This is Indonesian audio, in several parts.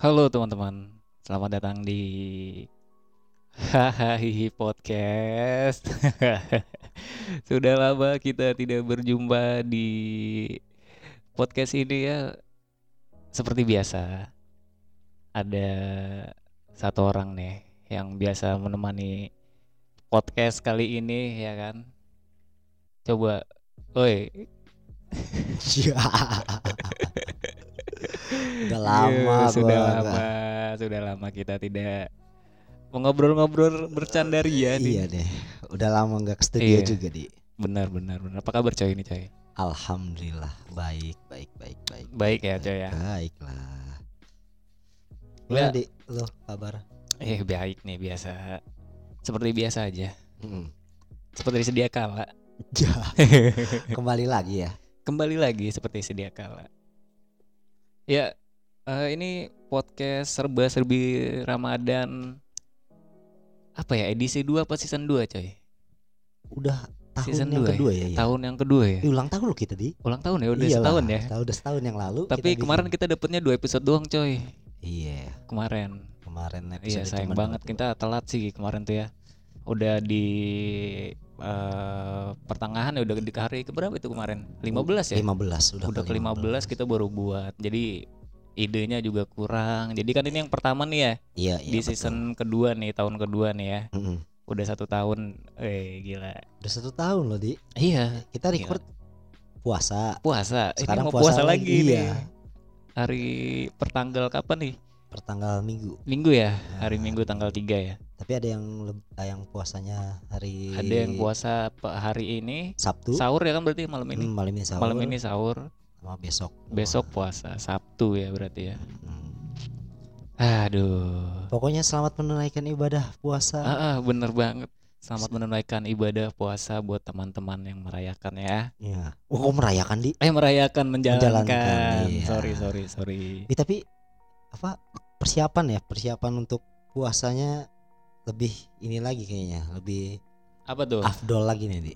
Halo teman-teman, selamat datang di Hahaha Podcast. Sudah lama kita tidak berjumpa di podcast ini ya. Seperti biasa, ada satu orang nih yang biasa menemani podcast kali ini ya kan. Coba, oi, Ya. Lama Iya, sudah gua lama, sudah lama kita tidak mengobrol-ngobrol bercandaria nih. Iya deh. Udah lama nggak ke studio Iya. juga di. Benar, benar, benar. Apa kabar coy ini coy? Alhamdulillah baik baik baik baik. Baik ya coy ya. Baik lah. Ya. Gimana di lo kabar? Eh baik nih biasa. Seperti biasa aja. Mm. Seperti sedia kala. Ja. Kembali lagi ya. Kembali lagi seperti sedia kala. Ya, eh, ini podcast serba-serbi Ramadan apa ya edisi 2 apa season 2 coy? Udah tahun Season yang dua ya? kedua ya. ya. Tahun yang kedua ya. Ih, ulang tahun lo kita di. Ulang tahun ya udah Iyalah, setahun ya. Udah setahun yang lalu. Tapi kita kemarin bikin. kita dapetnya dua episode doang coy. Iya. Kemarin. Kemarin Iya episode sayang cuma banget dua. kita telat sih kemarin tuh ya. Udah di eh, pertengahan ya udah di hari keberapa itu kemarin? 15 ya? 15 udah. udah ke 15 kita baru buat. Jadi idenya juga kurang. Jadi kan ini yang pertama nih ya Iya iya. di betul. season kedua nih tahun kedua nih ya. Mm-mm. Udah satu tahun. Eh gila. Udah satu tahun loh di. Iya. Kita record puasa. Puasa. Sekarang ini mau puasa, puasa lagi, lagi, nih. iya. Hari pertanggal kapan nih? pertanggal minggu. Minggu ya. Hari Nah. Minggu tanggal 3 ya. Tapi ada yang ah, yang puasanya hari Ada yang puasa hari ini Sabtu. sahur ya kan berarti malam ini. Hmm, malam ini sahur. Malam ini sahur, sama besok. besok puasa, Sabtu ya berarti ya. Hmm. Aduh. Pokoknya selamat menunaikan ibadah puasa. Ah, ah, bener banget. Selamat menunaikan ibadah puasa buat teman-teman yang merayakan ya. Iya. Oh, kok merayakan di? Eh merayakan menjalankan. Menjalankan, iya. Sorry sorry sorry. Ih, tapi apa persiapan ya? Persiapan untuk puasanya lebih ini lagi kayaknya, lebih Apa tuh? afdol lagi nih, Di.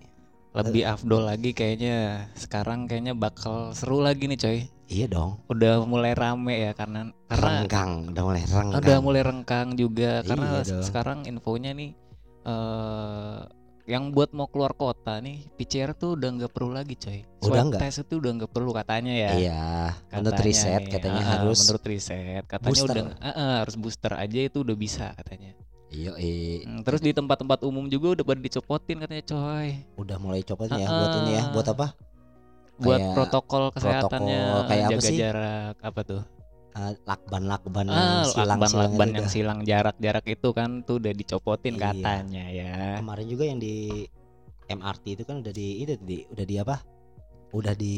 Lebih afdol lagi kayaknya. Sekarang kayaknya bakal seru lagi nih coy. Iya dong. Udah mulai rame ya karena karena Renggang, udah mulai renggang. udah mulai rengkang juga karena Iya dong. sekarang infonya nih eh yang buat mau keluar kota nih PCR tuh udah nggak perlu lagi coy. Udah nggak? test itu udah nggak perlu katanya ya. Iya, menurut Katanya riset nih, katanya ah, harus menurut riset katanya booster. udah ah, ah, harus booster aja itu udah bisa katanya. Iya, eh, terus di tempat-tempat umum juga udah pada dicopotin katanya coy. udah mulai copot ya Ah, buat ini ya, buat apa? Buat Kayak protokol kesehatannya protokol kayak apa jaga sih? jarak apa tuh? Ah, lakban-lakban Ah, yang silang-silang lakban-lakban itu yang dah. silang jarak-jarak itu kan tuh udah dicopotin Iya. katanya ya. Kemarin juga yang di MRT itu kan udah di itu di udah di apa? Udah di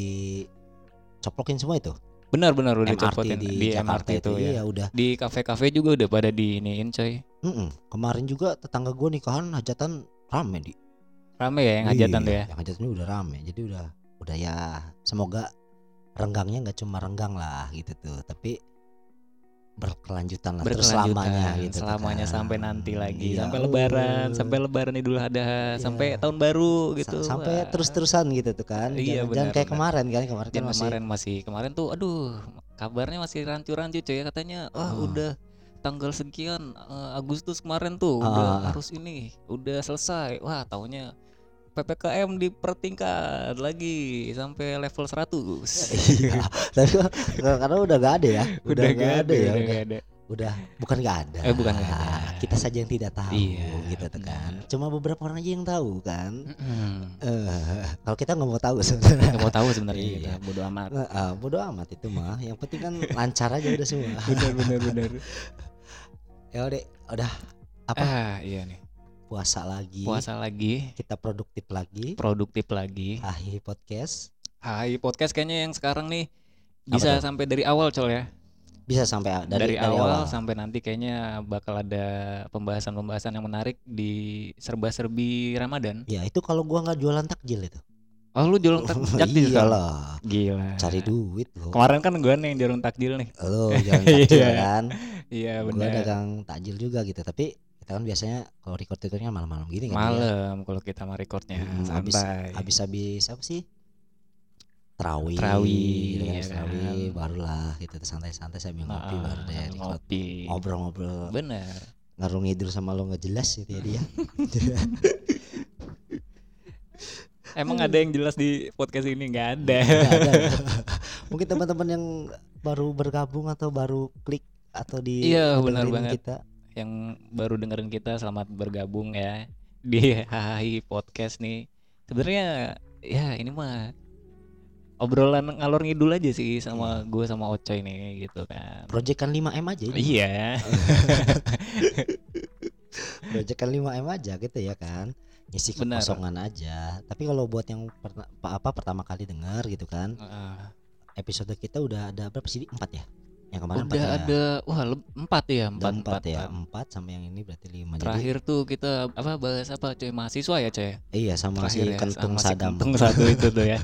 coplokin semua itu. Benar-benar udah MRT dicopotin di, di, Jakarta MRT itu ya. Iya, udah. Di kafe-kafe juga udah pada diiniin coy. Mm-mm. Kemarin juga tetangga gua nikahan hajatan rame di. Rame ya yang hajatan Iya, tuh ya. Yang hajatannya udah rame. Jadi udah udah ya semoga renggangnya nggak cuma renggang lah gitu tuh, tapi berkelanjutan lah terus Berkelanjutan selamanya gitu selamanya kan. sampai nanti lagi Iya, sampai lebaran uh. sampai lebaran Idul Adha Iya. sampai tahun baru gitu sampai Wah. terus-terusan gitu tuh kan Iya, jangan, jangan benar, kayak benar. kemarin kan kemarin kan masih kemarin masih kemarin tuh aduh kabarnya masih rancu-rancu coy katanya wah Ah. udah tanggal sekian eh, Agustus kemarin tuh udah Ah. harus ini udah selesai wah taunya PPKM dipertingkat lagi sampai level 100 iya. Tapi karena udah gak ada ya? Udah, udah gak gak ada ya? udah udah, gak ada. udah bukan gak ada. Eh, bukan nggak ada. kita saja yang tidak tahu Iya, gitu kan. Cuma beberapa orang aja yang tahu kan. Eh, kalau kita nggak mau tahu sebenarnya. Nggak mau tahu sebenarnya Iya. kita bodo amat. Nah, ah, bodo amat itu mah. Yang penting kan lancar aja udah semua. Benar benar benar. Ya udah udah. Apa? Ah iya nih puasa lagi puasa lagi. kita produktif lagi. Produktif lagi. Akhir podcast. Hai podcast kayaknya yang sekarang nih bisa sampai dari awal col ya? Bisa sampai a- dari, dari, awal, sampai nanti kayaknya bakal ada pembahasan-pembahasan yang menarik di serba-serbi Ramadan. ya itu kalau gua nggak jualan takjil itu. Oh lu jualan tak takjil sekarang? iyalah Gila. cari duit lo Kemarin kan gue nih yang jualan takjil nih. lo jangan takjil Iya, kan? Iya gua benar. dagang takjil juga gitu. Tapi kita kan biasanya kalau record recordnya malam-malam gini kan ya. Malam kalau kita mau recordnya Hmm, habis- santai. habis habis apa sih terawih, Terawih, kan, ya terawih, kan. barulah gitu santai-santai sambil ngopi Ah, baru deh ngopi ngobrol-ngobrol bener ngarung ngidul sama lo nggak jelas gitu ya dia. emang ada yang jelas di podcast ini nggak ada Nggak ada. Mungkin teman-teman yang baru bergabung atau baru klik atau di Iya, benar banget. kita. Yang baru dengerin kita selamat bergabung ya di Hahi Podcast nih. Sebenarnya ya ini mah obrolan ngalor ngidul aja sih sama gue sama Ocoy nih gitu kan. Proyekan 5M aja ini. Iya. Proyekan 5M aja gitu ya kan. Ngisi kekosongan aja. Tapi kalau buat yang pa- apa pertama kali denger gitu kan, Heeh. episode kita udah ada berapa sih? Empat ya? Yang kemarin Udah empat ya? ada wah leb- empat ya Udah empat empat ya, empat. empat sama yang ini berarti lima. Jadi Terakhir tuh kita apa bahas apa coy mahasiswa ya coy. iya sama si Terakhir ya, kentung sama si sadam kentung satu itu tuh ya.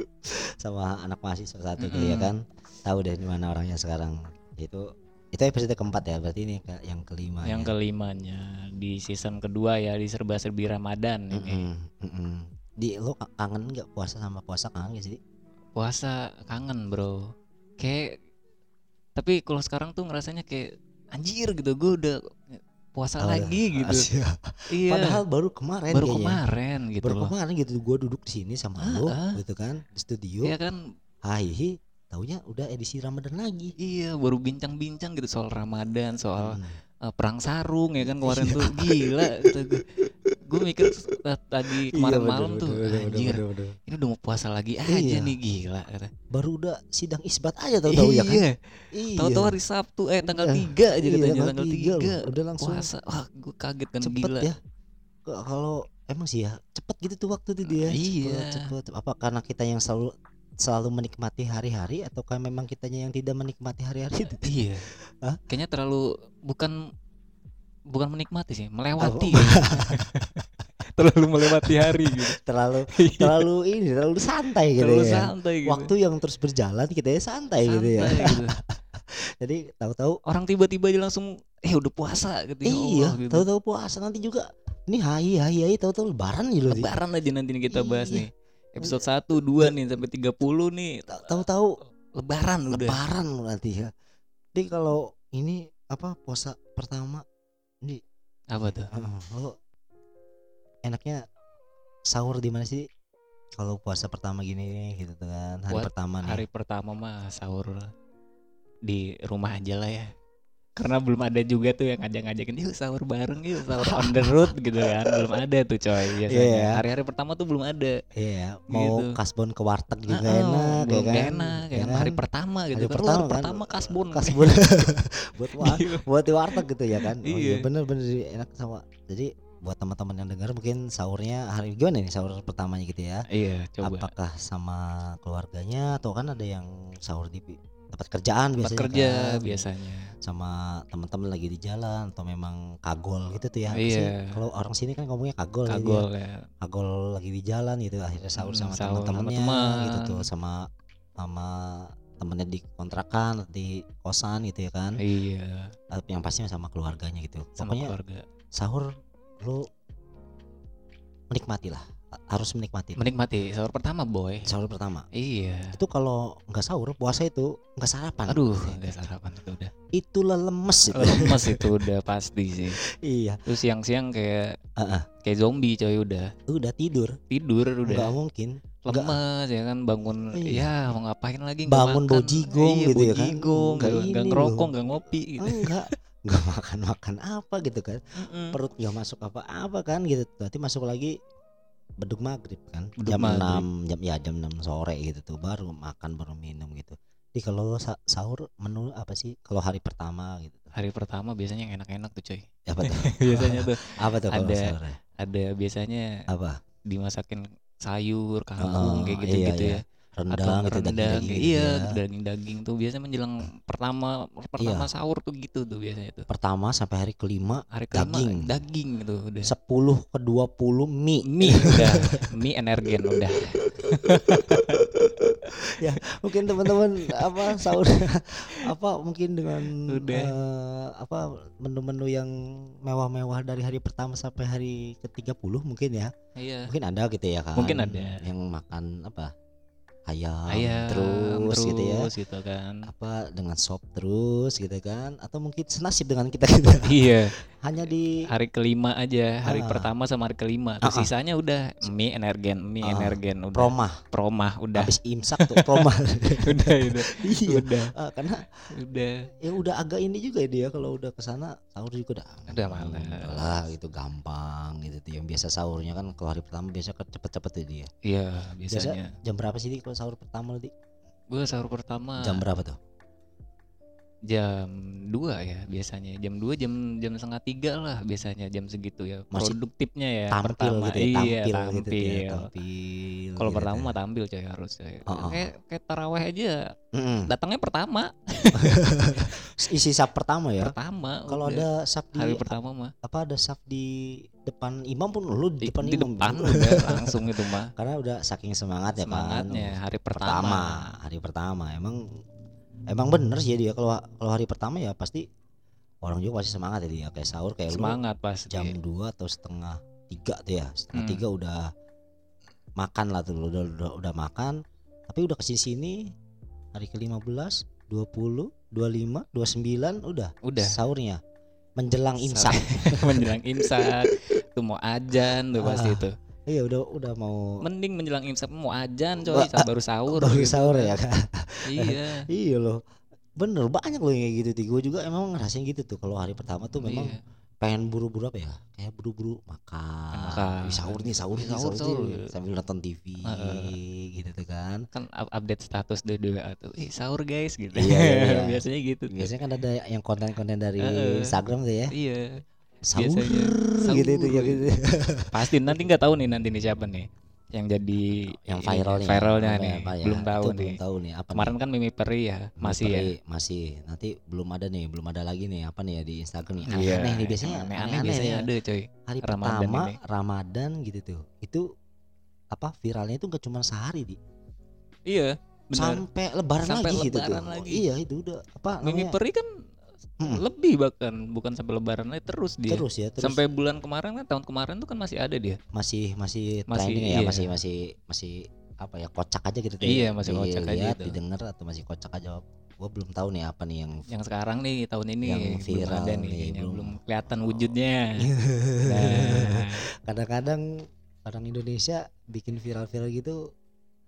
sama anak mahasiswa satu tuh ya Mm-mm. kan. Tahu deh di mana orangnya sekarang. Itu itu episode keempat ya, berarti ini ke- yang kelima. Yang ya. kelimanya di season kedua ya di serba-serbi Ramadan ini. Mm-mm, mm-mm. Di lo ka- kangen nggak puasa sama puasa kangen gak sih? puasa kangen bro kayak tapi kalau sekarang tuh ngerasanya kayak anjir gitu gue udah puasa Oh, lagi gitu Asyik. iya Padahal baru kemarin baru kayaknya. kemarin gitu baru loh kemarin gitu gua duduk di sini sama Ah, lo ah. gitu kan di studio. Iya kan Hai, taunya udah edisi Ramadan lagi. iya baru bincang-bincang gitu soal Ramadan soal Hmm. eh, perang sarung ya kan kemarin Iya. tuh gila gitu gue mikir tadi kemarin Iya, malam bener, tuh bener, bener, anjir bener, bener. ini udah mau puasa lagi aja Iya. nih gila. Baru udah sidang isbat aja tahu-tahu ya kan? iya Iya. tahu-tahu hari Sabtu eh tanggal Iya. 3 aja Iya, katanya tanggal tiga 3 loh. Udah langsung puasa wah gue kaget kan cepet gila ya. Kalau emang sih ya cepet gitu tuh waktu itu dia. Iya. Cepet, cepet. Apa karena kita yang selalu selalu menikmati hari-hari ataukah memang kitanya yang tidak menikmati hari-hari itu? Iya. Hah? Kayaknya terlalu bukan bukan menikmati sih, melewati. terlalu melewati hari gitu. terlalu terlalu ini terlalu santai gitu terlalu ya. santai gitu. Waktu yang terus berjalan kita ya santai, gitu ya. Santai gitu. Jadi tahu-tahu Orang tiba-tiba aja langsung eh udah puasa gitu. ya iya, Allah, gitu. tahu-tahu puasa nanti juga ini hai hai hai tahu-tahu lebaran gitu. Lebaran aja nanti nih kita bahas Iya. nih. Episode 1, 2 nih sampai 30 nih. Ta- Tahu-tahu Lebaran udah. lebaran nanti ya. Jadi kalau ini apa puasa pertama Apa tuh? Heeh, lo enaknya sahur di mana sih? Kalau puasa pertama gini gitu kan hari Buat pertama nih. Hari pertama mah sahur di rumah aja lah ya. Karena belum ada juga tuh yang ngajak-ngajakin yuk sahur bareng yuk sahur on the road gitu kan belum ada tuh coy biasanya Iya. hari-hari pertama tuh belum ada Iya, mau Gitu. kasbon ke warteg juga Heeh, enak belum ya kan. enak Ya kan? kan? hari pertama gitu Hari kan. Pertama kan. pertama kasbon kasbon buat wa- Iya. buat di warteg gitu ya kan. Oh Iya. iya bener-bener enak sama. Jadi buat teman-teman yang dengar mungkin sahurnya hari gimana nih sahur pertamanya gitu ya? iya coba Apakah sama keluarganya atau kan ada yang sahur di tempat kerjaan tempat biasanya kerja kan? biasanya sama teman-teman lagi di jalan atau memang kagol gitu tuh ya? Iya. kalau orang sini kan ngomongnya kagol, gitu ya. kagol ya kagol lagi di jalan gitu akhirnya sahur Hmm, sama sama teman-temannya teman. gitu tuh sama sama temennya di kontrakan di kosan gitu ya kan iya yang pasti sama keluarganya gitu sama pokoknya keluarga sahur lu menikmati lah harus menikmati. Menikmati. Sahur pertama boy. Sahur pertama. Iya. Itu kalau nggak sahur puasa itu nggak sarapan. Aduh nggak sarapan itu udah. Itulah lemes itu. Lemes itu udah pasti sih. Iya. Terus siang-siang kayak Heeh. kayak zombie coy udah. Udah tidur. Tidur nggak udah mungkin lemes ya kan bangun. Iya. ya mau ngapain lagi nggak Bangun makan. bau jigong iya, gitu bau ya kan. jigong Nggak nggak nggak ngerokok nggak ngopi gitu. Enggak. Nggak makan makan apa gitu kan. Mm-mm. perut nggak masuk apa-apa kan gitu. Nanti masuk lagi beduk maghrib kan? Beduk jam maghrib. 6 jam ya jam 6 sore gitu tuh baru makan baru minum gitu. Jadi kalau sa- sahur menu apa sih? Kalau hari pertama gitu hari pertama biasanya yang enak-enak tuh coy. Apa tuh? Biasanya tuh apa tuh kalau Ada. sahur ada biasanya apa? dimasakin sayur kangkung Oh, kayak iya, gitu-gitu iya. ya rendang atau gitu rendang daging iya ya. daging-daging tuh biasanya menjelang pertama pertama sahur tuh gitu tuh biasanya tuh. Pertama sampai hari kelima hari kelima Daging. daging gitu udah. 10 ke 20 mie. Mie udah. Mie energen udah. Mungkin teman-teman apa sahur apa mungkin dengan Udah. eh, apa menu-menu yang mewah-mewah dari hari pertama sampai hari ke 30 mungkin ya. Iya. Mungkin ada gitu ya kan? Mungkin ada. yang makan apa ayam, ayam terus, gitu ya. terus gitu kan. Apa dengan sop terus gitu kan. Atau mungkin senasib dengan kita kita iya. Hanya di hari kelima aja hari Ah. pertama sama hari kelima. Terus ah. sisanya udah mie energen mie Ah, energen udah. promah. Promah udah. Habis imsak tuh promah. Udah udah. Iya. Udah. Ah, karena udah. ya udah agak ini juga dia kalau udah ke sana sahur juga udah Udah malas. lah gitu gampang gitu tuh. Yang biasa sahurnya kan kalau hari pertama biasa kan cepet-cepet tuh dia. Iya biasanya. jam berapa sih Di, kalau sahur pertama lu di gue sahur pertama. Jam berapa tuh jam 2 ya biasanya. Jam 2 jam jam setengah tiga lah biasanya jam segitu ya. Masih produktifnya ya tampil pertama gitu ya iya tampil, tampil, gitu ya tampil. kalau gitu pertama tuh. mah tampil coy harus coy. Oh, oh. kayak kayak taraweh aja. Mm-mm. datangnya pertama. Isi sap pertama ya? Pertama kalau ada sap di hari pertama mah. apa ada sap di depan imam pun lu di depan di imam depan gitu. udah langsung itu mah. Karena udah saking semangat ya semangatnya kan hari pertama. Pertama, hari pertama. Emang emang bener sih dia kalau kalau hari pertama ya pasti orang juga pasti semangat ya dia kayak sahur kayak lu semangat pasti. jam 2 atau setengah tiga tuh ya setengah Hmm. tiga udah makan lah tuh udah udah, udah makan. Tapi udah ke sini sini hari ke 15 20 25 29 udah udah. sahurnya. Menjelang imsak. Menjelang imsak. Tuh mau ajan tuh pasti Ah, itu iya udah udah mau mending menjelang imsak mau ajan coy sa- baru sahur baru gitu sahur ya kan iya iya loh bener banyak loh yang kayak gitu gue juga emang ngerasain gitu tuh kalau hari pertama tuh memang Iya. pengen buru-buru apa ya kayak buru-buru makan, Makan. Sahur nih sahur nih Sahur, sahur, sahur. nih. sambil nonton TV Heeh. gitu tuh kan kan up- update status di WA tuh ih sahur guys gitu Iya, iya, iya. biasanya gitu tuh. biasanya kan ada yang konten-konten dari Heeh. Instagram tuh ya iya sahur gitu itu ya gitu. Pasti nanti nggak tahu nih nanti nih siapa nih yang jadi yang ini, viral nih viralnya apa- nih. Apa ya, belum tahu nih belum tahu nih apa kemarin nih? kan Mimi Peri ya masih ya? Peri, masih. Nanti belum ada nih belum ada lagi nih apa nih ya di Instagram nih. Iya, aneh nih biasanya aneh-aneh aneh-aneh biasanya ya. ada coy hari Ramadan pertama ini. Ramadan gitu tuh itu apa viralnya itu gak cuma sehari di. Iya benar. Sampai lebaran Sampai lagi gitu tuh. lebaran lagi. iya itu udah apa Mimi namanya? Peri kan Mm-mm. lebih bahkan bukan sampai lebaran lagi terus dia terus ya terus sampai bulan kemarin kan tahun kemarin tuh kan masih ada dia masih masih Masih, trending ya iya. masih masih masih apa ya kocak aja gitu tuh Iya, ya. masih kocak aja Dilihat, itu. didengar atau masih kocak aja gua belum tahu nih apa nih yang yang sekarang nih tahun ini Yang belum viral ada nih, nih, kayaknya, belum. belum kelihatan wujudnya nah kadang-kadang orang Indonesia bikin viral-viral gitu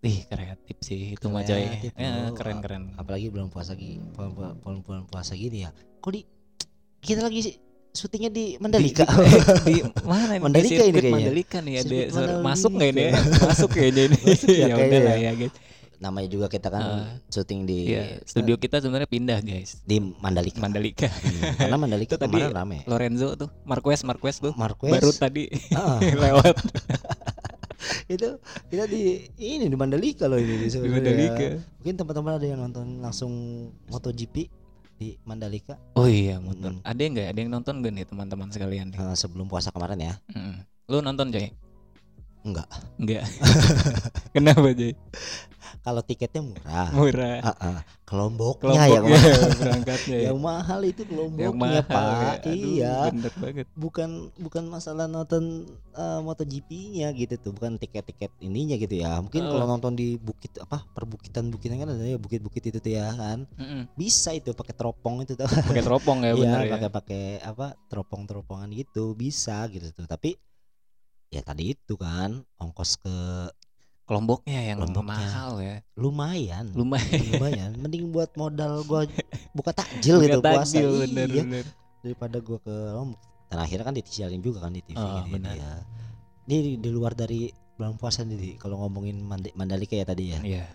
ih kreatif sih itu mah coy Ya, bro. keren keren apalagi bulan puasa bulan, bulan puasa gini ya kok di kita lagi syutingnya di Mandalika? Di, di mana nih Mandalika Di ini sirkuit kayaknya. Mandalika nih ada Mandalika. masuk nggak ini ya? masuk kayaknya ini. Masuk ya ya udah lah ya. ya guys. Namanya juga kita kan Ah. syuting di Iya, studio kita sebenarnya pindah guys. Di Mandalika. Mandalika. Hmm, karena Mandalika tadi rame. Lorenzo tuh Marquez Marquez tuh. Marquez? Baru tadi ah, lewat. Itu kita di ini di Mandalika loh ini di sebenarnya. Mandalika. Mungkin teman-teman ada yang nonton langsung MotoGP di Mandalika oh iya motor Mm-mm. ada yang nggak ada yang nonton gak nih teman-teman sekalian nih eh, sebelum puasa kemarin ya Mm-mm. lu nonton coy enggak Enggak. Kenapa Jay? Kalau tiketnya murah Murah. Ah, ah. kelompoknya yang mahal. berangkatnya ya. yang mahal itu Yang kelompoknya mahal pak ya. Aduh, iya Bener banget. bukan bukan masalah nonton eh, MotoGP-nya gitu tuh bukan tiket-tiket ininya gitu ya mungkin Oh. kalau nonton di bukit apa perbukitan-bukitan kan ada ya bukit-bukit itu tuh ya kan Mm-mm. bisa itu pakai teropong itu tuh Pakai teropong ya Iya, bener ya. pakai pakai apa teropong-teropongan gitu bisa gitu tuh tapi ya tadi itu kan ongkos ke Kelompoknya yang Kelompoknya. mahal ya. lumayan Lumayan. lumayan mending buat modal gua buka takjil Bukan gitu puasa takjil, bener, iya bener. daripada gua ke Lombok dan akhirnya kan disiarin juga kan di TV Oh, gitu ya di, di di luar dari bulan puasa nih Di. kalau ngomongin Mand- Mandalika ya tadi ya Iya.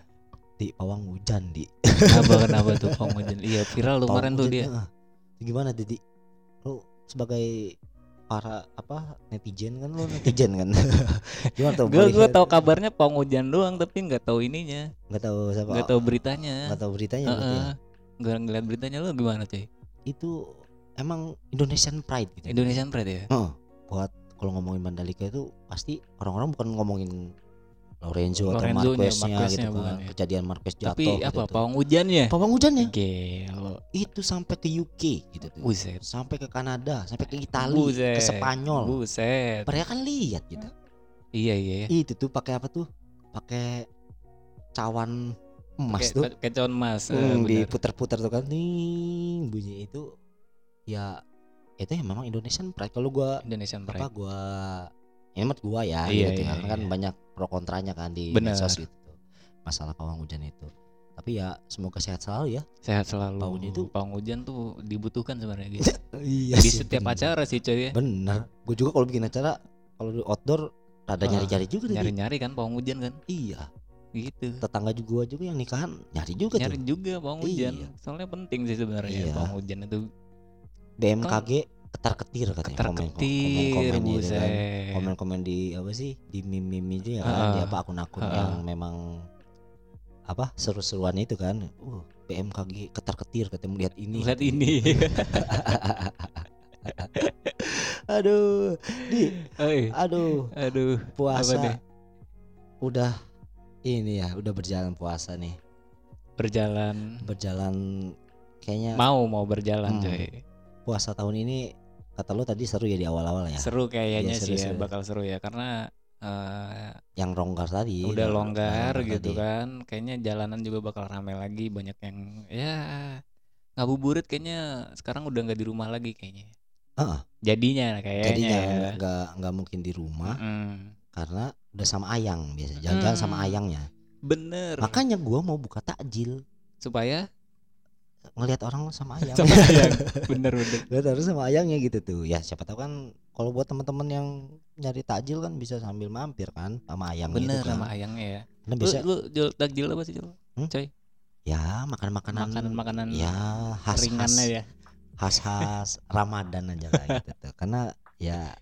di pawang hujan di Kenapa kenapa tuh Pawang Hujan? Iya viral tuh kemarin tuh dia. gimana Didi lu sebagai para apa netizen kan lu netizen kan gimana tuh Gue gue tahu kabarnya Pawang Hujan doang tapi nggak tahu ininya, nggak tahu siapa nggak tahu beritanya. nggak tahu beritanya ya. Heeh. Nggak ngeliat beritanya lu gimana cuy? itu emang Indonesian pride gitu Indonesian Pride ya? Heeh. buat kalau ngomongin Mandalika itu pasti orang-orang bukan ngomongin Lorenzo atau Lorenzonya, Marqueznya Marqueznya gitu kan ya. kejadian Marquez jatuh Tapi gitu apa. Pawang Hujannya? pawang hujannya Gelo. itu sampai ke UK gitu tuh Buset. sampai ke Kanada sampai ke Italia ke Spanyol Buset. mereka kan lihat gitu Iya iya. iya. itu tuh pakai apa tuh pakai cawan emas tuh kayak cawan emas eh, Hmm, bener. diputar-putar tuh kan nih bunyi itu ya itu ya memang Indonesian pride kalau gua Indonesian apa Pride gua ini mah gua ya Iya, gitu iya, karena kan iya. banyak pro kontranya kan di Bener. medsos gitu masalah pawang hujan itu. Tapi ya semoga sehat selalu ya. Sehat selalu. Pawang hujan itu- pawang hujan tuh dibutuhkan sebenarnya guys. Iya di setiap acara sih coy ya. Bener gue juga kalau bikin acara kalau di outdoor rada Ah, nyari-nyari juga tadi. nyari-nyari kan pawang hujan kan? Iya. Gitu. Tetangga juga juga yang nikahan nyari juga nyari tuh. juga pawang hujan. Iya. soalnya penting sih sebenarnya Iya. pawang hujan itu BMKG ketar ketir katanya ketar komen ketir komen itu kan. buset. Komen-komen di apa sih di meme-meme itu ya kan Ah, di apa akun-akun ah. yang memang apa seru-seruan itu kan. Uh BMKG ketar ketir katanya melihat ini. Lihat ini. Aduh di Oi, aduh aduh nih? puasa. udah ini ya udah berjalan puasa nih. Berjalan. Berjalan kayaknya mau mau berjalan Hmm. coy puasa tahun ini kata lu tadi seru ya di awal-awal ya seru kayaknya Iya, sih ya seru-seru. bakal seru ya karena eh, yang longgar tadi udah longgar gitu tadi. kan kayaknya jalanan juga bakal ramai lagi banyak yang ya ngabuburit kayaknya sekarang udah nggak di rumah lagi kayaknya Ah, jadinya kayaknya jadinya ya. nggak- mungkin di rumah Mm-mm. karena udah sama ayang biasa jalan-jalan sama Hmm. ayangnya bener makanya gua mau buka takjil supaya ngelihat orang sama ayang sama ayang bener bener. Lihat orang sama ayangnya gitu tuh. Ya siapa tahu kan kalau buat teman-teman yang nyari takjil kan bisa sambil mampir kan sama ayang bener gitu kan. sama ayangnya ya. Karena lu, bisa lu jual takjil apa sih Hmm? coy? Ya makan makanan makanan makanan ya khas ringannya khas ya. khas khas Ramadan aja lah gitu tuh. Karena ya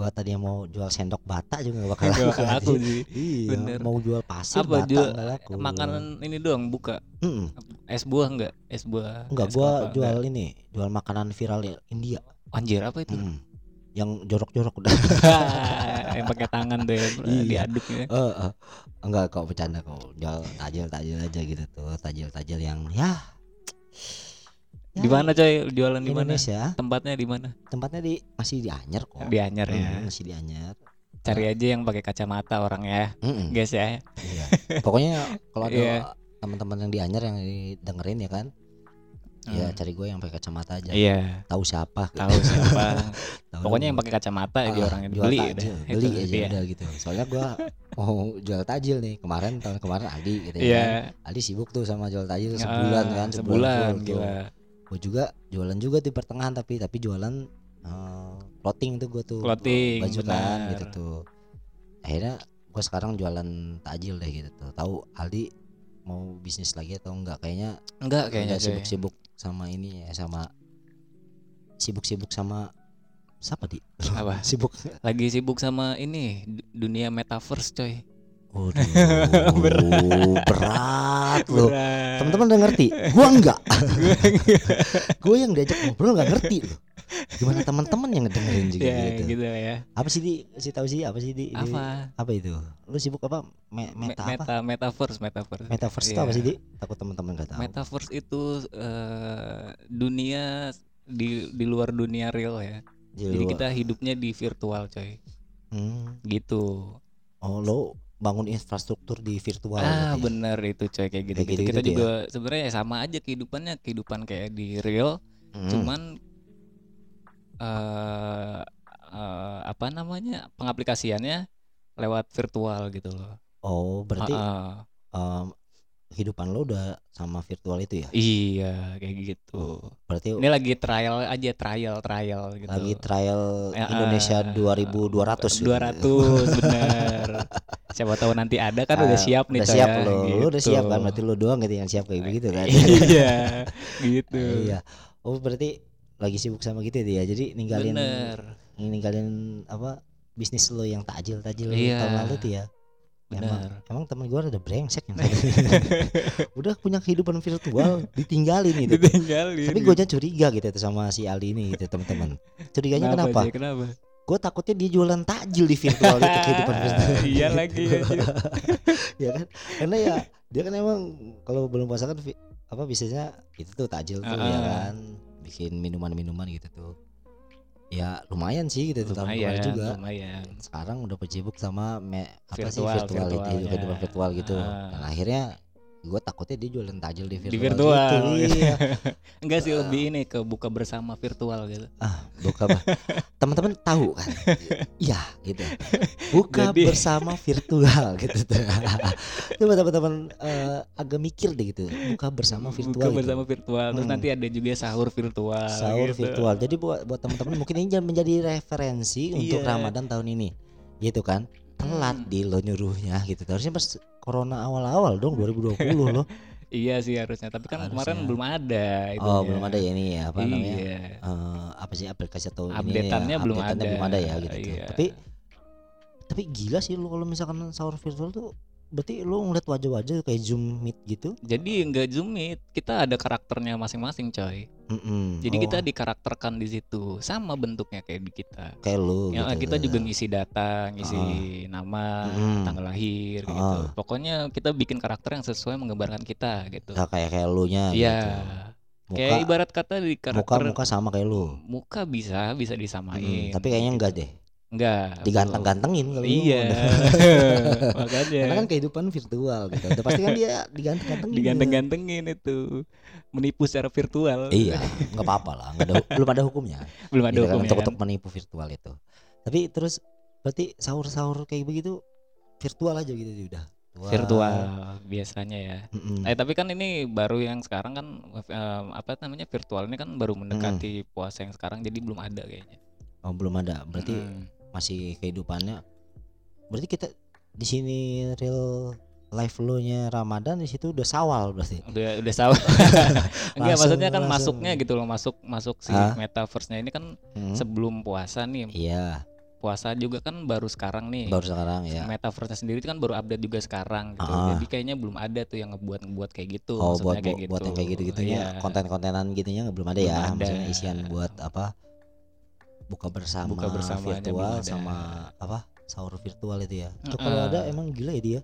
gua tadi mau jual sendok bata juga gak bakal Gak laku laku sih iya Bener. mau jual pasir apa bata jual nggak laku makanan ini doang buka Mm-mm. es buah enggak es buah enggak es gua kelapa jual enggak? ini jual makanan viral India anjir apa itu Mm. yang jorok-jorok udah yang pakai tangan tuh ya Iya. diaduk ya Eh, eh. enggak kok bercanda kok jual tajil tajil aja gitu tuh tajil tajil yang ya, ya di mana coy jualan di mana Indonesia tempatnya di mana tempatnya di masih di Anyer kok di Anyar ya Hmm, masih di Anyer cari aja yang pakai kacamata orang ya Mm-mm. guys ya Iya. Pokoknya kalau ada Iya. teman-teman yang di Anyer yang dengerin ya kan, ya Hmm. cari gue yang pakai kacamata aja. iya Tahu siapa? tahu siapa Tahu pokoknya yang pakai kacamata Ah, orangnya jual beli takjil, udah. beli aja iya. udah gitu. Soalnya gue mau jual tajil nih kemarin tahun kemarin Aldi gitu ya. Iya, kan. Aldi sibuk tuh sama jual tajil Ah, sebulan kan, sebulan full tuh. Gue juga jualan juga di pertengahan tapi tapi jualan eh, clothing tuh gue tuh. Clothing, baju kan gitu tuh. Akhirnya gue sekarang jualan takjil deh gitu tuh. Tahu Aldi mau bisnis lagi atau enggak kayaknya Enggak kayaknya sibuk-sibuk sama ini ya sama sibuk-sibuk sama siapa di Apa? sibuk Lagi sibuk sama ini du- dunia metaverse coy. Waduh, Berat. berat loh. Teman-teman udah ngerti? Gua enggak. Gua yang diajak ngobrol enggak ngerti loh. Gimana teman-teman yang ngedengerin juga ya gitu. gitu ya. Apa sih di? Si tahu sih apa sih di? di- Apa? Apa itu? Lu sibuk apa? Me- Me- meta apa? meta metaverse metaverse. Metaverse itu Iya. apa sih di? Takut teman-teman enggak tahu. Metaverse itu eh, dunia di di luar dunia real ya. Di Jadi luar- kita hidupnya di virtual coy. Hmm. Gitu. Oh, lo bangun infrastruktur di virtual ah berarti ya? bener itu coy kayak gitu. Kayak gitu. gitu-gitu Kita ya? juga sebenarnya ya sama aja kehidupannya kehidupan kayak di real Hmm. cuman eh eh, apa namanya pengaplikasiannya lewat virtual gitu loh. Oh, berarti Ah, ah. em, kehidupan lo udah sama virtual itu ya? iya kayak gitu. Berarti Ini lagi trial aja trial trial gitu. lagi trial Ya, Indonesia ah, 2200 gitu. 200 bener. Siapa tahu nanti ada kan udah Ah, siap nih udah siap ya, lo lu udah gitu. siap kan berarti lu doang gitu yang siap kayak begitu kan iya, gitu. iya oh berarti lagi sibuk sama gitu dia jadi ninggalin Bener. ninggalin apa bisnis lo yang takjil takjil Iya. tahun lalu tuh ya emang, Bener. emang teman gue ada brengsek yang udah punya kehidupan virtual ditinggalin gitu Ditinggalin. tapi gue curiga gitu tuh sama si Ali ini gitu teman-teman curiganya kenapa, Jay? Kenapa? gue takutnya dia jualan takjil di virtual itu kehidupan virtual iya lagi anjir. ya kan karena ya dia kan emang kalau belum puasa kan apa biasanya itu tuh takjil tuh ya Ah. kan bikin minuman-minuman gitu tuh ya lumayan sih gitu tahun kemarin lumayan juga. lumayan. Sekarang udah berjibuk sama me, apa sih Virtual, virtual itu kehidupan virtual gitu. Ah. dan akhirnya gue takutnya dia jualan tajil di virtual, di virtual gitu. iya. Enggak sih lebih ini ke buka bersama virtual gitu. Ah buka teman-teman tahu kan? Iya gitu. Buka Jadi- bersama virtual gitu. Tuh coba teman-teman eh, agak mikir deh gitu. Buka bersama virtual buka gitu. bersama virtual. Terus Hmm. nanti ada juga sahur virtual sahur gitu. virtual. Jadi buat buat teman-teman mungkin ini menjadi referensi untuk Iya. Ramadan tahun ini. Gitu kan telat Hmm. di lo nyuruhnya gitu harusnya pas corona awal-awal dong 2020 loh iya sih harusnya tapi kan kemarin Harusnya. belum ada oh itunya. belum ada ya ini ya apa namanya iya eh, apa sih aplikasi atau ini ya, Update-annya belum update-annya ada. belum ada ya gitu. Iya. tapi tapi gila sih lu kalau misalkan sahur virtual tuh berarti lu ngeliat wajah-wajah kayak zoom meet gitu jadi enggak zoom meet kita ada karakternya masing-masing coy Mm-mm. jadi Oh, kita dikarakterkan di situ sama bentuknya kayak di kita kayak lu ya gitu. kita juga ngisi data ngisi nama Mm-mm. tanggal lahir Ah. gitu pokoknya kita bikin karakter yang sesuai menggambarkan kita gitu Ya, kayak kayak lu nya Iya, gitu. kayak muka ibarat kata di muka karakter muka sama kayak lu muka bisa bisa Mm, disamain. tapi kayaknya enggak deh enggak. diganteng-gantengin kalau Iya. Makanya karena kan kehidupan virtual gitu udah pasti kan dia diganteng-gantengin diganteng-gantengin itu menipu secara virtual. iya nggak apa-apa lah nggak ada belum ada hukumnya Belum ada Gitu kan, hukumnya. untuk kan? untuk menipu virtual itu tapi terus berarti sahur-sahur kayak begitu virtual aja gitu udah Wah. Virtual biasanya ya. Mm-mm. Eh tapi kan ini baru yang sekarang kan em, apa namanya virtual ini kan baru mendekati puasa yang sekarang jadi belum ada kayaknya. oh belum ada berarti Mm. Masih kehidupannya berarti kita di sini real life lo nya Ramadan di situ udah sawal berarti udah udah salah enggak Langsung- maksudnya kan langsung. masuknya gitu loh masuk masuk si Hah? metaverse-nya ini kan Hmm. sebelum puasa nih iya puasa juga kan baru sekarang nih baru sekarang ya metaverse sendiri itu kan baru update juga sekarang gitu Ah. jadi kayaknya belum ada tuh yang ngebuat ngebuat kayak gitu oh buat kayak buat, gitu buat yang kayak gitu gitunya Iya. konten-kontenan gitunya belum ada Belum ya ada. maksudnya isian buat apa buka bersama Buka belum virtual sama apa sahur virtual itu ya. Itu kalau Heeh. ada emang gila ya dia?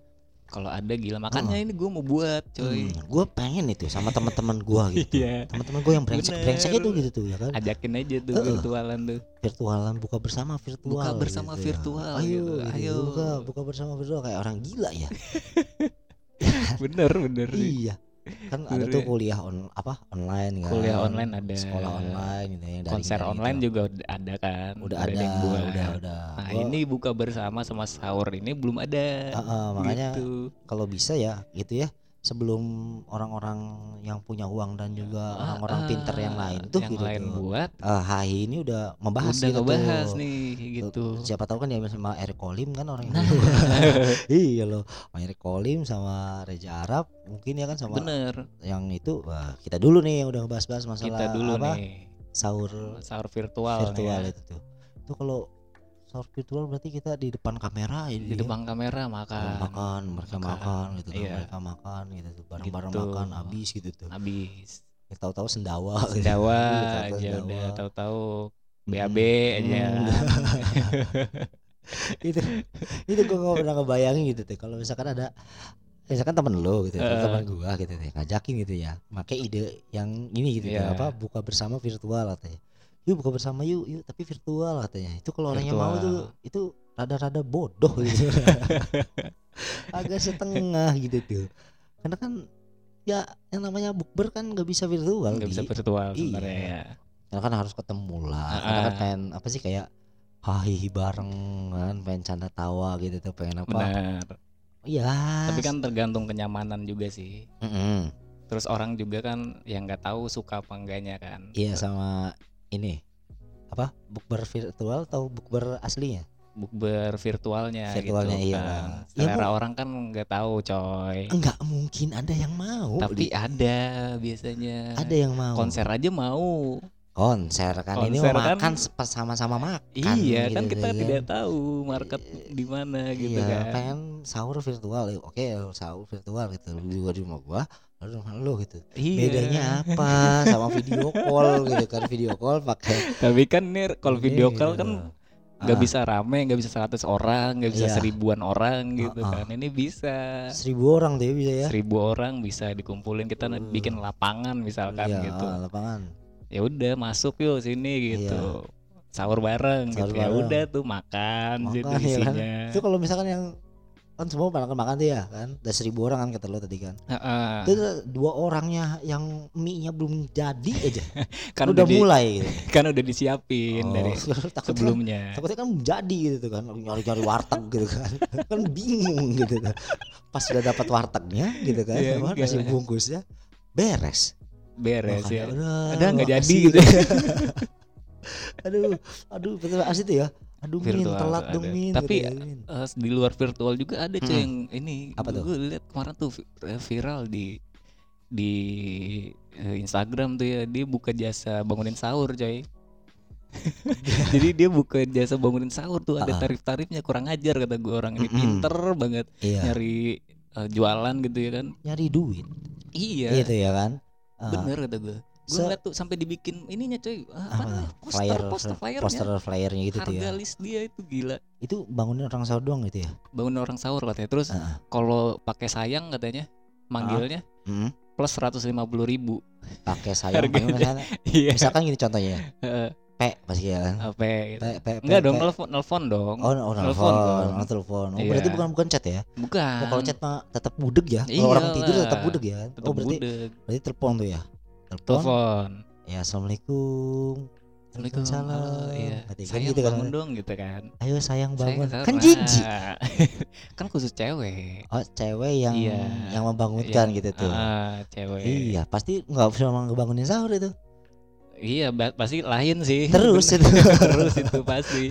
Kalau ada gila. Makanya ini gue mau buat coy. Gue pengen itu sama teman-teman gue gitu. Iya. teman-teman gue yang brengsek brengsek itu gitu tuh ya kan? Ajakin aja tuh Heeh. virtualan tuh. Virtualan buka bersama virtual Buka bersama gitu ya. virtual ayo gitu, gitu, ayo. buka buka bersama virtual kayak orang gila ya. Bener bener iya kan ada tuh ya. kuliah on apa online kan Kuliah online ada. sekolah online gitu ya konser daring online gitu. juga ada kan udah ada yang buat. udah udah nah Gua- ini buka bersama sama sahur ini belum ada Heeh, makanya gitu. kalau bisa ya gitu ya sebelum orang-orang yang punya uang dan juga orang-orang Ah, pinter yang lain tuh yang gitu lain tuh. buat Eh, HI ini udah membahas udah gitu ngebahas tuh. nih gitu Siapa tahu kan dia sama Eric Kolim kan orang Nah. iya loh, sama Eric Kolim sama Reza Arab mungkin ya kan sama bener yang itu wah, kita dulu nih yang udah ngebahas-bahas masalah kita dulu apa nih sahur sahur virtual, virtual ya. itu tuh. Itu kalau sahur virtual berarti kita di depan kamera ini di depan kamera makan makan, mereka Makan. makan gitu kan, Iya. mereka makan gitu tuh, bareng-bareng Gitu. makan habis gitu tuh. habis Ya, tahu-tahu sendawa. gitu. sendawa Iya, tahu-tahu tahu-tahu Hmm. BAB aja. Itu itu gue gak pernah ngebayangin gitu tuh kalau misalkan ada misalkan temen lo gitu Eh. teman gua gitu deh ngajakin gitu ya pakai ide yang ini gitu Iya. tuh, apa buka bersama virtual katanya yuk buka bersama yuk yuk tapi virtual katanya itu kalau orang yang mau tuh itu rada-rada bodoh gitu. Agak setengah gitu tuh. Karena kan ya yang namanya bukber kan nggak bisa virtual nggak bisa virtual Iya. sebenarnya ya karena kan harus ketemu lah. Karena kan pengen apa sih kayak hahi bareng kan pengen canda tawa gitu tuh pengen apa. Benar. Iya. Tapi kan tergantung kenyamanan juga sih. Mm-mm. terus orang juga kan yang nggak tahu suka apa enggaknya kan. Iya sama ini. Apa? Bukber virtual atau bukber aslinya? Bukber virtualnya, Virtualnya, gitu iya. kan. Ya, Selera orang kan nggak tahu coy. Enggak mungkin ada yang mau. Tapi Di- ada biasanya. Ada yang mau. Konser aja mau konser kan ini Konser mau kan- makan sama-sama makan iya kan gitu kita ya. tidak tahu market di mana gitu iya, kan pengen sahur virtual ya, oke sahur virtual gitu juga di rumah gua lalu rumah lu gitu Iya. bedanya apa sama video call gitu kan video call pakai tapi kan nih kalau video ini call gitu. kan nggak Ah, bisa rame nggak bisa 100 orang nggak bisa Iya. seribuan orang gitu Ah, ah. kan ini bisa seribu orang ya bisa ya seribu orang bisa dikumpulin kita Hmm. bikin lapangan misalkan Iya, gitu ah, lapangan ya udah masuk yuk sini gitu. Sahur bareng Sahur gitu. Ya udah tuh makan, gitu Makan, ya kan? isinya. Itu kalau misalkan yang kan semua makan makan tuh ya kan? Ada seribu orang kan kata lo tadi kan? Heeh. itu dua orangnya yang mie nya belum jadi aja. Kan udah udah, di- mulai. Gitu. kan udah disiapin Oh, dari takutnya- sebelumnya. takutnya kan jadi gitu kan. Nyari-nyari warteg gitu kan. Kan bingung gitu kan. Pas sudah dapat wartegnya gitu kan Iya, sama enggak nasi lah. bungkusnya beres beres Makanya, ya. ada. Nggak jadi gitu aduh aduh betul asli tuh ya. Aduh min telat dong min Tapi, gitu ya. Eh, di luar virtual juga ada cuy Hmm. yang ini. Apa tuh? gue lihat kemarin tuh eh, viral di di eh, Instagram tuh ya. Dia buka jasa bangunin sahur coy. Jadi dia buka jasa bangunin sahur tuh ada tarif-tarifnya kurang ajar kata gue orang ini. Mm-mm. pinter banget iya. nyari eh, jualan gitu ya kan. Nyari duit. Iya. Itu ya kan Ah, bener kata gue gue ngeliat tuh sampai dibikin ininya coy. Ah, apa, apa tuh? poster flyer poster flyernya. poster flyernya gitu tuh harga ya list dia itu gila. Itu bangunin orang sahur doang gitu ya? Bangun orang sahur katanya. Terus Ah, kalau pakai sayang katanya manggilnya hmm, plus 150 ribu. Pakai sayang Harganya. misalkan, iya. Misalkan gini contohnya. Heeh, P pasti ya kan apa gitu. P, P, P, enggak P. dong nelfon nelfon dong Oh, oh telepon, dong. oh, telepon. Oh, Iya. berarti bukan bukan chat ya? bukan Oh, kalau chat mah tetap budeg ya. Kalau orang Iyalah. tidur tetap budeg ya. tetep oh, berarti budeg berarti telepon tuh ya. Telepon. telepon Ya, assalamualaikum. Assalamualaikum Waalaikumsalam. halo, iya. Katanya sayang gitu kan. bangun dong gitu kan Ayo sayang Sayang bangun. sahur. kan jijik. kan khusus cewek Oh, cewek yang Iya. yang membangunkan Yang- gitu tuh. ah, cewek Iya, pasti nggak bisa ngebangunin sahur itu. Iya pasti lain sih Terus itu. terus itu pasti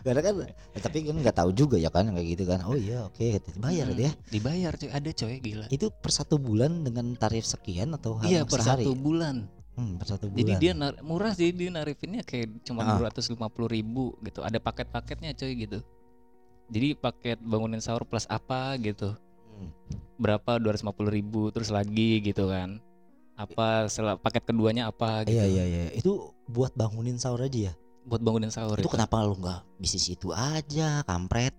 Karena kan ya, tapi kan nggak tahu juga ya kan kayak gitu kan. Oh iya, oke, bayar Hmm, gitu ya. dibayar cuy ada coy gila Itu per satu bulan dengan tarif sekian atau iya harus per sehari? satu bulan Hmm, per satu bulan. Jadi dia nar- murah sih dia narifinnya kayak cuma Ah. dua ratus lima puluh ribu gitu. Ada paket-paketnya coy gitu. Jadi paket bangunin sahur plus apa gitu. Hmm. Berapa dua ratus lima puluh ribu terus lagi gitu kan. Apa setelah paket keduanya apa gitu. Iya iya iya. Itu buat bangunin sahur aja ya. Buat bangunin sahur. Itu kenapa lu nggak bisnis itu aja, kampret?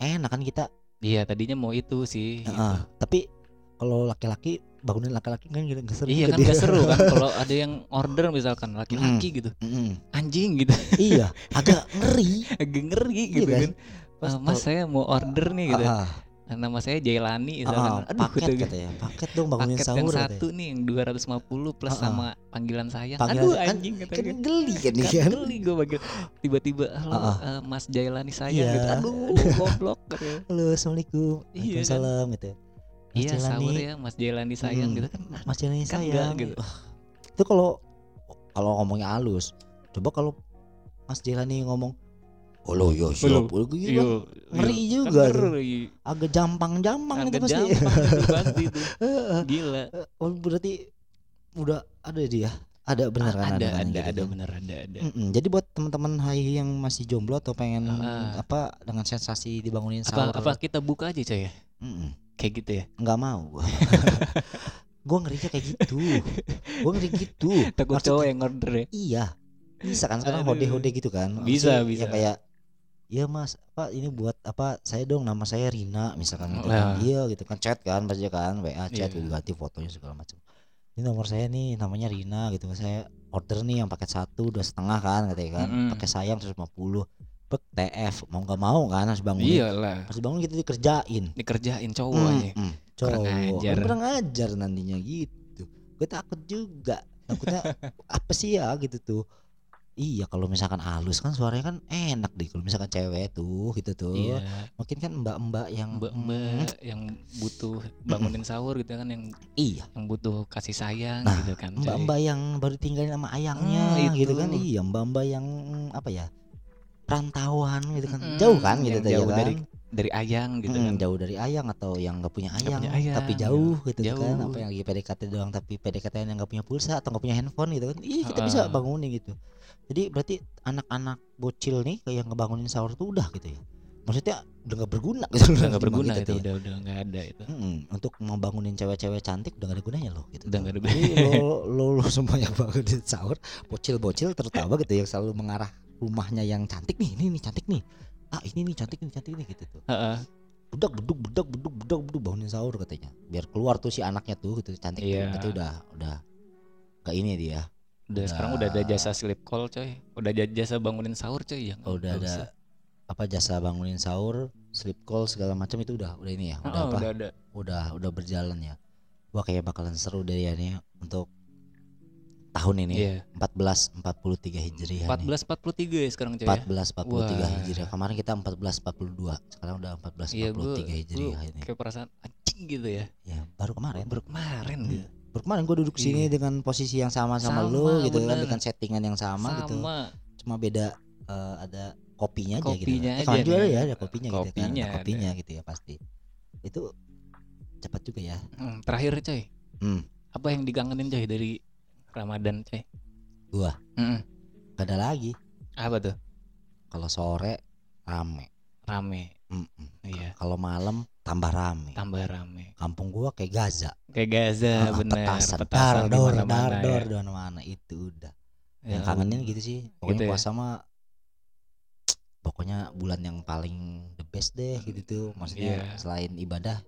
Enak kan kita. Iya tadinya mau itu sih. gitu. Tapi kalau laki-laki bangunin laki-laki kan gak seru. Iya kan dia. gak seru kan kalau ada yang order misalkan laki-laki gitu. Mm-mm. Anjing gitu. iya, agak ngeri. Agak ngeri Iya gitu kan? kan. Pas "Ah, mas saya mau order nih gitu. Ah, Nama saya Jailani ah, misalkan. ah, Aduh paket gitu. katanya. Paket dong bangunin paket sahur yang katanya. satu nih yang 250 plus Ah, ah. sama panggilan sayang. Panggilan- Aduh kan- anjing Kan katanya. geli kan nih Kan kan. geli gue bagian tiba-tiba halo Ah, ah. eh, Mas Jailani sayang Iya. gitu. Aduh goblok katanya. Halo, assalamualaikum. Iya kan? Waalaikumsalam gitu. Mas Iya Jailani. sahur ya Mas Jailani sayang Mm. gitu kan. Mas Jalani Kan sayang enggak gitu. Itu kalau kalau ngomongnya halus coba kalau Mas Jelani ngomong oh lo yo siap Iya, ngeri iya. juga Kan ngeri. agak jampang-jampang itu Agak pasti pasti itu. Gila. oh berarti udah ada dia ada benar kan ada kan ada gitu ada kan? bener ada ada. Mm-mm. jadi buat teman-teman hai yang masih jomblo atau pengen Ah. apa dengan sensasi dibangunin Apa sahur apa kita buka aja coy ya? Mm-mm. Kayak gitu ya. nggak mau gua gua ngerinya kayak gitu gua ngeri gitu Takut Maksud- cowok yang order ya. Iya. Bisa kan sekarang Aduh. hode-hode gitu kan. Bisa, Maksudnya bisa. yang kayak Iya mas, apa ini buat apa? Saya dong nama saya Rina misalkan gitu kan. Iya gitu kan chat kan pasti kan WA chat Iya. diganti fotonya segala macam. Ini nomor saya nih namanya Rina gitu Saya order nih yang paket satu dua setengah kan katanya kan. Mm-mm. Pakai sayang 150 Bek TF mau nggak mau kan harus bangun. Iyalah. Harus bangun gitu dikerjain. Dikerjain cowok Hmm, aja. hmm. Kurang Cowok ajar. Kan kurang ajar nantinya gitu. Gue takut juga. Takutnya apa sih ya gitu tuh. Iya kalau misalkan halus kan suaranya kan enak deh kalau misalkan cewek tuh gitu tuh. Iya. Mungkin kan mbak-mbak yang Mbak-mbak yang butuh bangunin sahur gitu kan yang hmm, iya, yang butuh kasih sayang Nah, gitu kan. mbak-mbak yang baru tinggalin sama ayangnya Hmm, gitu itu. kan. Iya, mbak-mbak yang apa ya? rantauan gitu kan. Mm-mm, Jauh kan gitu ya jauh kan. dari dari ayang gitu Mm, kan. jauh dari ayang atau yang nggak punya ayang, punya ayang, tapi gitu. jauh gitu kan Jauh. apa yang lagi PDKT doang tapi PDKT yang nggak punya pulsa atau nggak punya handphone gitu kan ih kita Heeh. bisa bangunin gitu jadi berarti anak-anak bocil nih kayak ngebangunin sahur tuh udah gitu ya? Maksudnya udah nggak berguna gitu Udah nggak berguna kita itu ya. udah udah nggak ada itu. Mm-mm, untuk membangunin cewek-cewek cantik udah gak ada gunanya loh gitu. Udah nggak ada Jadi lo, lo, lo semua yang bangunin sahur bocil-bocil terutama gitu yang selalu mengarah rumahnya yang cantik nih ini nih cantik nih. Ah ini nih cantik nih cantik nih gitu tuh. Budak beduk budak beduk budak beduk bangunin sahur katanya. Biar keluar tuh si anaknya tuh gitu cantik Iya. tuh berarti udah udah gak ini dia Udah sekarang udah ada jasa sleep call coy. Udah ada jasa bangunin sahur coy ya. Oh, udah ada usah. apa jasa bangunin sahur, sleep call segala macam itu udah udah ini ya, udah Oh, apa? udah ada. Udah udah berjalan ya. Wah kayak bakalan seru deh ya nih untuk tahun ini. Iya. 1443 Hijriah nih. 1443 ya sekarang coy ya. 1443 Wah. Hijriah. Kemarin kita 1442. Sekarang udah 1443 Iya gue Hijriah ini. kayak perasaan anjing gitu ya. Ya, baru kemarin. Baru kemarin gitu. Baru kemarin gue duduk sini Iya. dengan posisi yang sama sama, Sama, lu gitu kan bener. dengan settingan yang sama, gitu. Sama. Cuma beda eh, ada kopinya aja gitu. Kopinya Eh, aja nih. ya ada kopinya, gitu kan. Kopinya Ada ada. kopinya gitu ya pasti. Itu cepat juga ya. Hmm, terakhir coy. Hmm. Apa yang dikangenin coy dari Ramadan coy? Gua gak ada lagi. Apa tuh? Kalau sore rame. Rame. Mm-mm. Iya. Kalau malam tambah rame. Tambah rame. Kampung gua kayak Gaza. Kayak Gaza Ah, bener. petasan, Petasan dar dor dar ya. dor di mana-mana itu udah. Ya yang kangenin gitu sih. Pokoknya Gitu ya. puasa mah pokoknya bulan yang paling the best deh gitu tuh. Maksudnya Iya. selain ibadah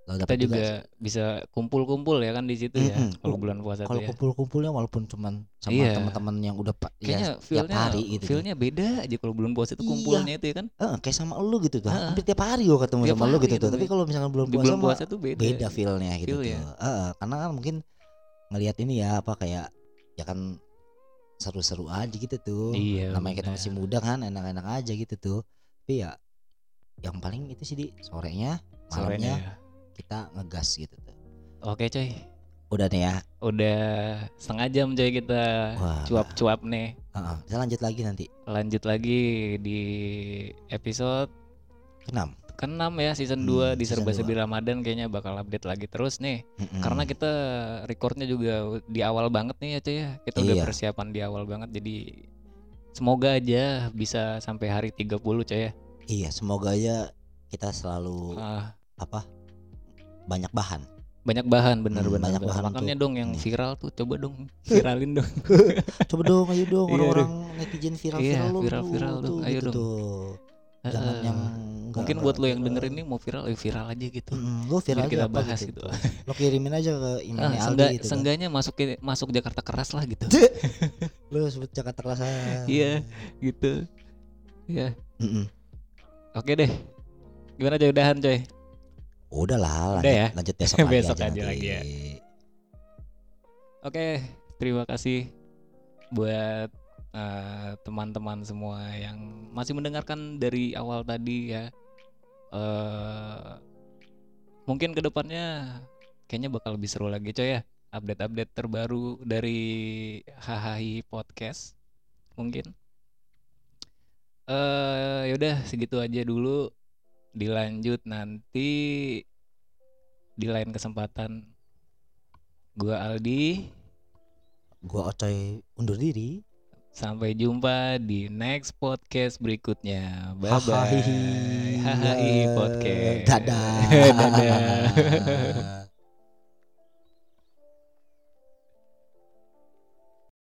lo Kita dapat juga bisa kumpul-kumpul ya kan di situ ya. Mm-mm. Kalau bulan puasa kalau ya. kumpul-kumpulnya walaupun cuman sama Iya. teman-teman yang udah pa- Kayaknya ya tiap feelnya, hari gitu. feelnya beda aja kalau bulan puasa itu Iya. kumpulnya itu ya kan. Eh, kayak sama lu gitu tuh. Hampir tiap hari gua ketemu Tiap sama lu gitu tuh. Tapi Be. kalau misalkan Di puasa bulan puasa tuh beda. beda feelnya gitu Feel ya. tuh. Heeh, karena kan mungkin ngelihat ini ya apa kayak ya kan seru-seru aja gitu tuh. Iya. Namanya kita masih muda kan, enak-enak aja gitu tuh. Tapi ya yang paling itu sih di sorenya, malamnya Sorenya ya. Kita ngegas gitu tuh. Oke coy. Udah nih ya. Udah setengah jam coy kita cuap-cuap nih. Heeh, kita lanjut lagi nanti. Lanjut lagi di episode Keenam. ke-6 ya season Hmm, 2 di Serba Serbi Ramadan kayaknya bakal update lagi terus nih. Mm-mm. Karena kita recordnya juga di awal banget nih ya cuy ya. Kita udah Iya. persiapan di awal banget jadi semoga aja bisa sampai hari 30 coy ya. Iya, semoga aja kita selalu Ah, apa banyak bahan. banyak bahan bener Hmm, bener, banyak bener. bahan Makanya dong yang viral tuh coba dong viralin dong. Coba dong, ayo dong Iya, orang-orang netizen viral-viral Iya, lu viral-viral tuh, dong, tuh, ayo gitu dong. tuh. Jangan Heeh. yang enggak, Mungkin enggak buat lo yang viral. denger ini mau viral ya viral aja gitu. Mm-mm, lu viral aja kita apa bahas gitu. gitu. Lo kirimin aja ke Ah, emailnya Aldi gitu kan. seenggaknya masuk masuk Jakarta keras lah gitu. Lu sebut Jakarta kelas Iya. gitu. Ya, Mm-mm. oke deh. Gimana coy udahan coy? Udah lah, lanjut, Udah ya? lanjut besok lagi Besok aja, aja lagi ya. Oke, terima kasih buat eh, teman-teman semua yang masih mendengarkan dari awal tadi ya. eh mungkin ke depannya kayaknya bakal lebih seru lagi coy ya. Update-update terbaru dari Hahahi Podcast mungkin. Eh yaudah segitu aja dulu. Dilanjut nanti di lain kesempatan. Gua Aldi. Gua Ocoy undur diri. Sampai jumpa di next podcast berikutnya. Bye bye. Hahahi podcast. Dadah. Dadah.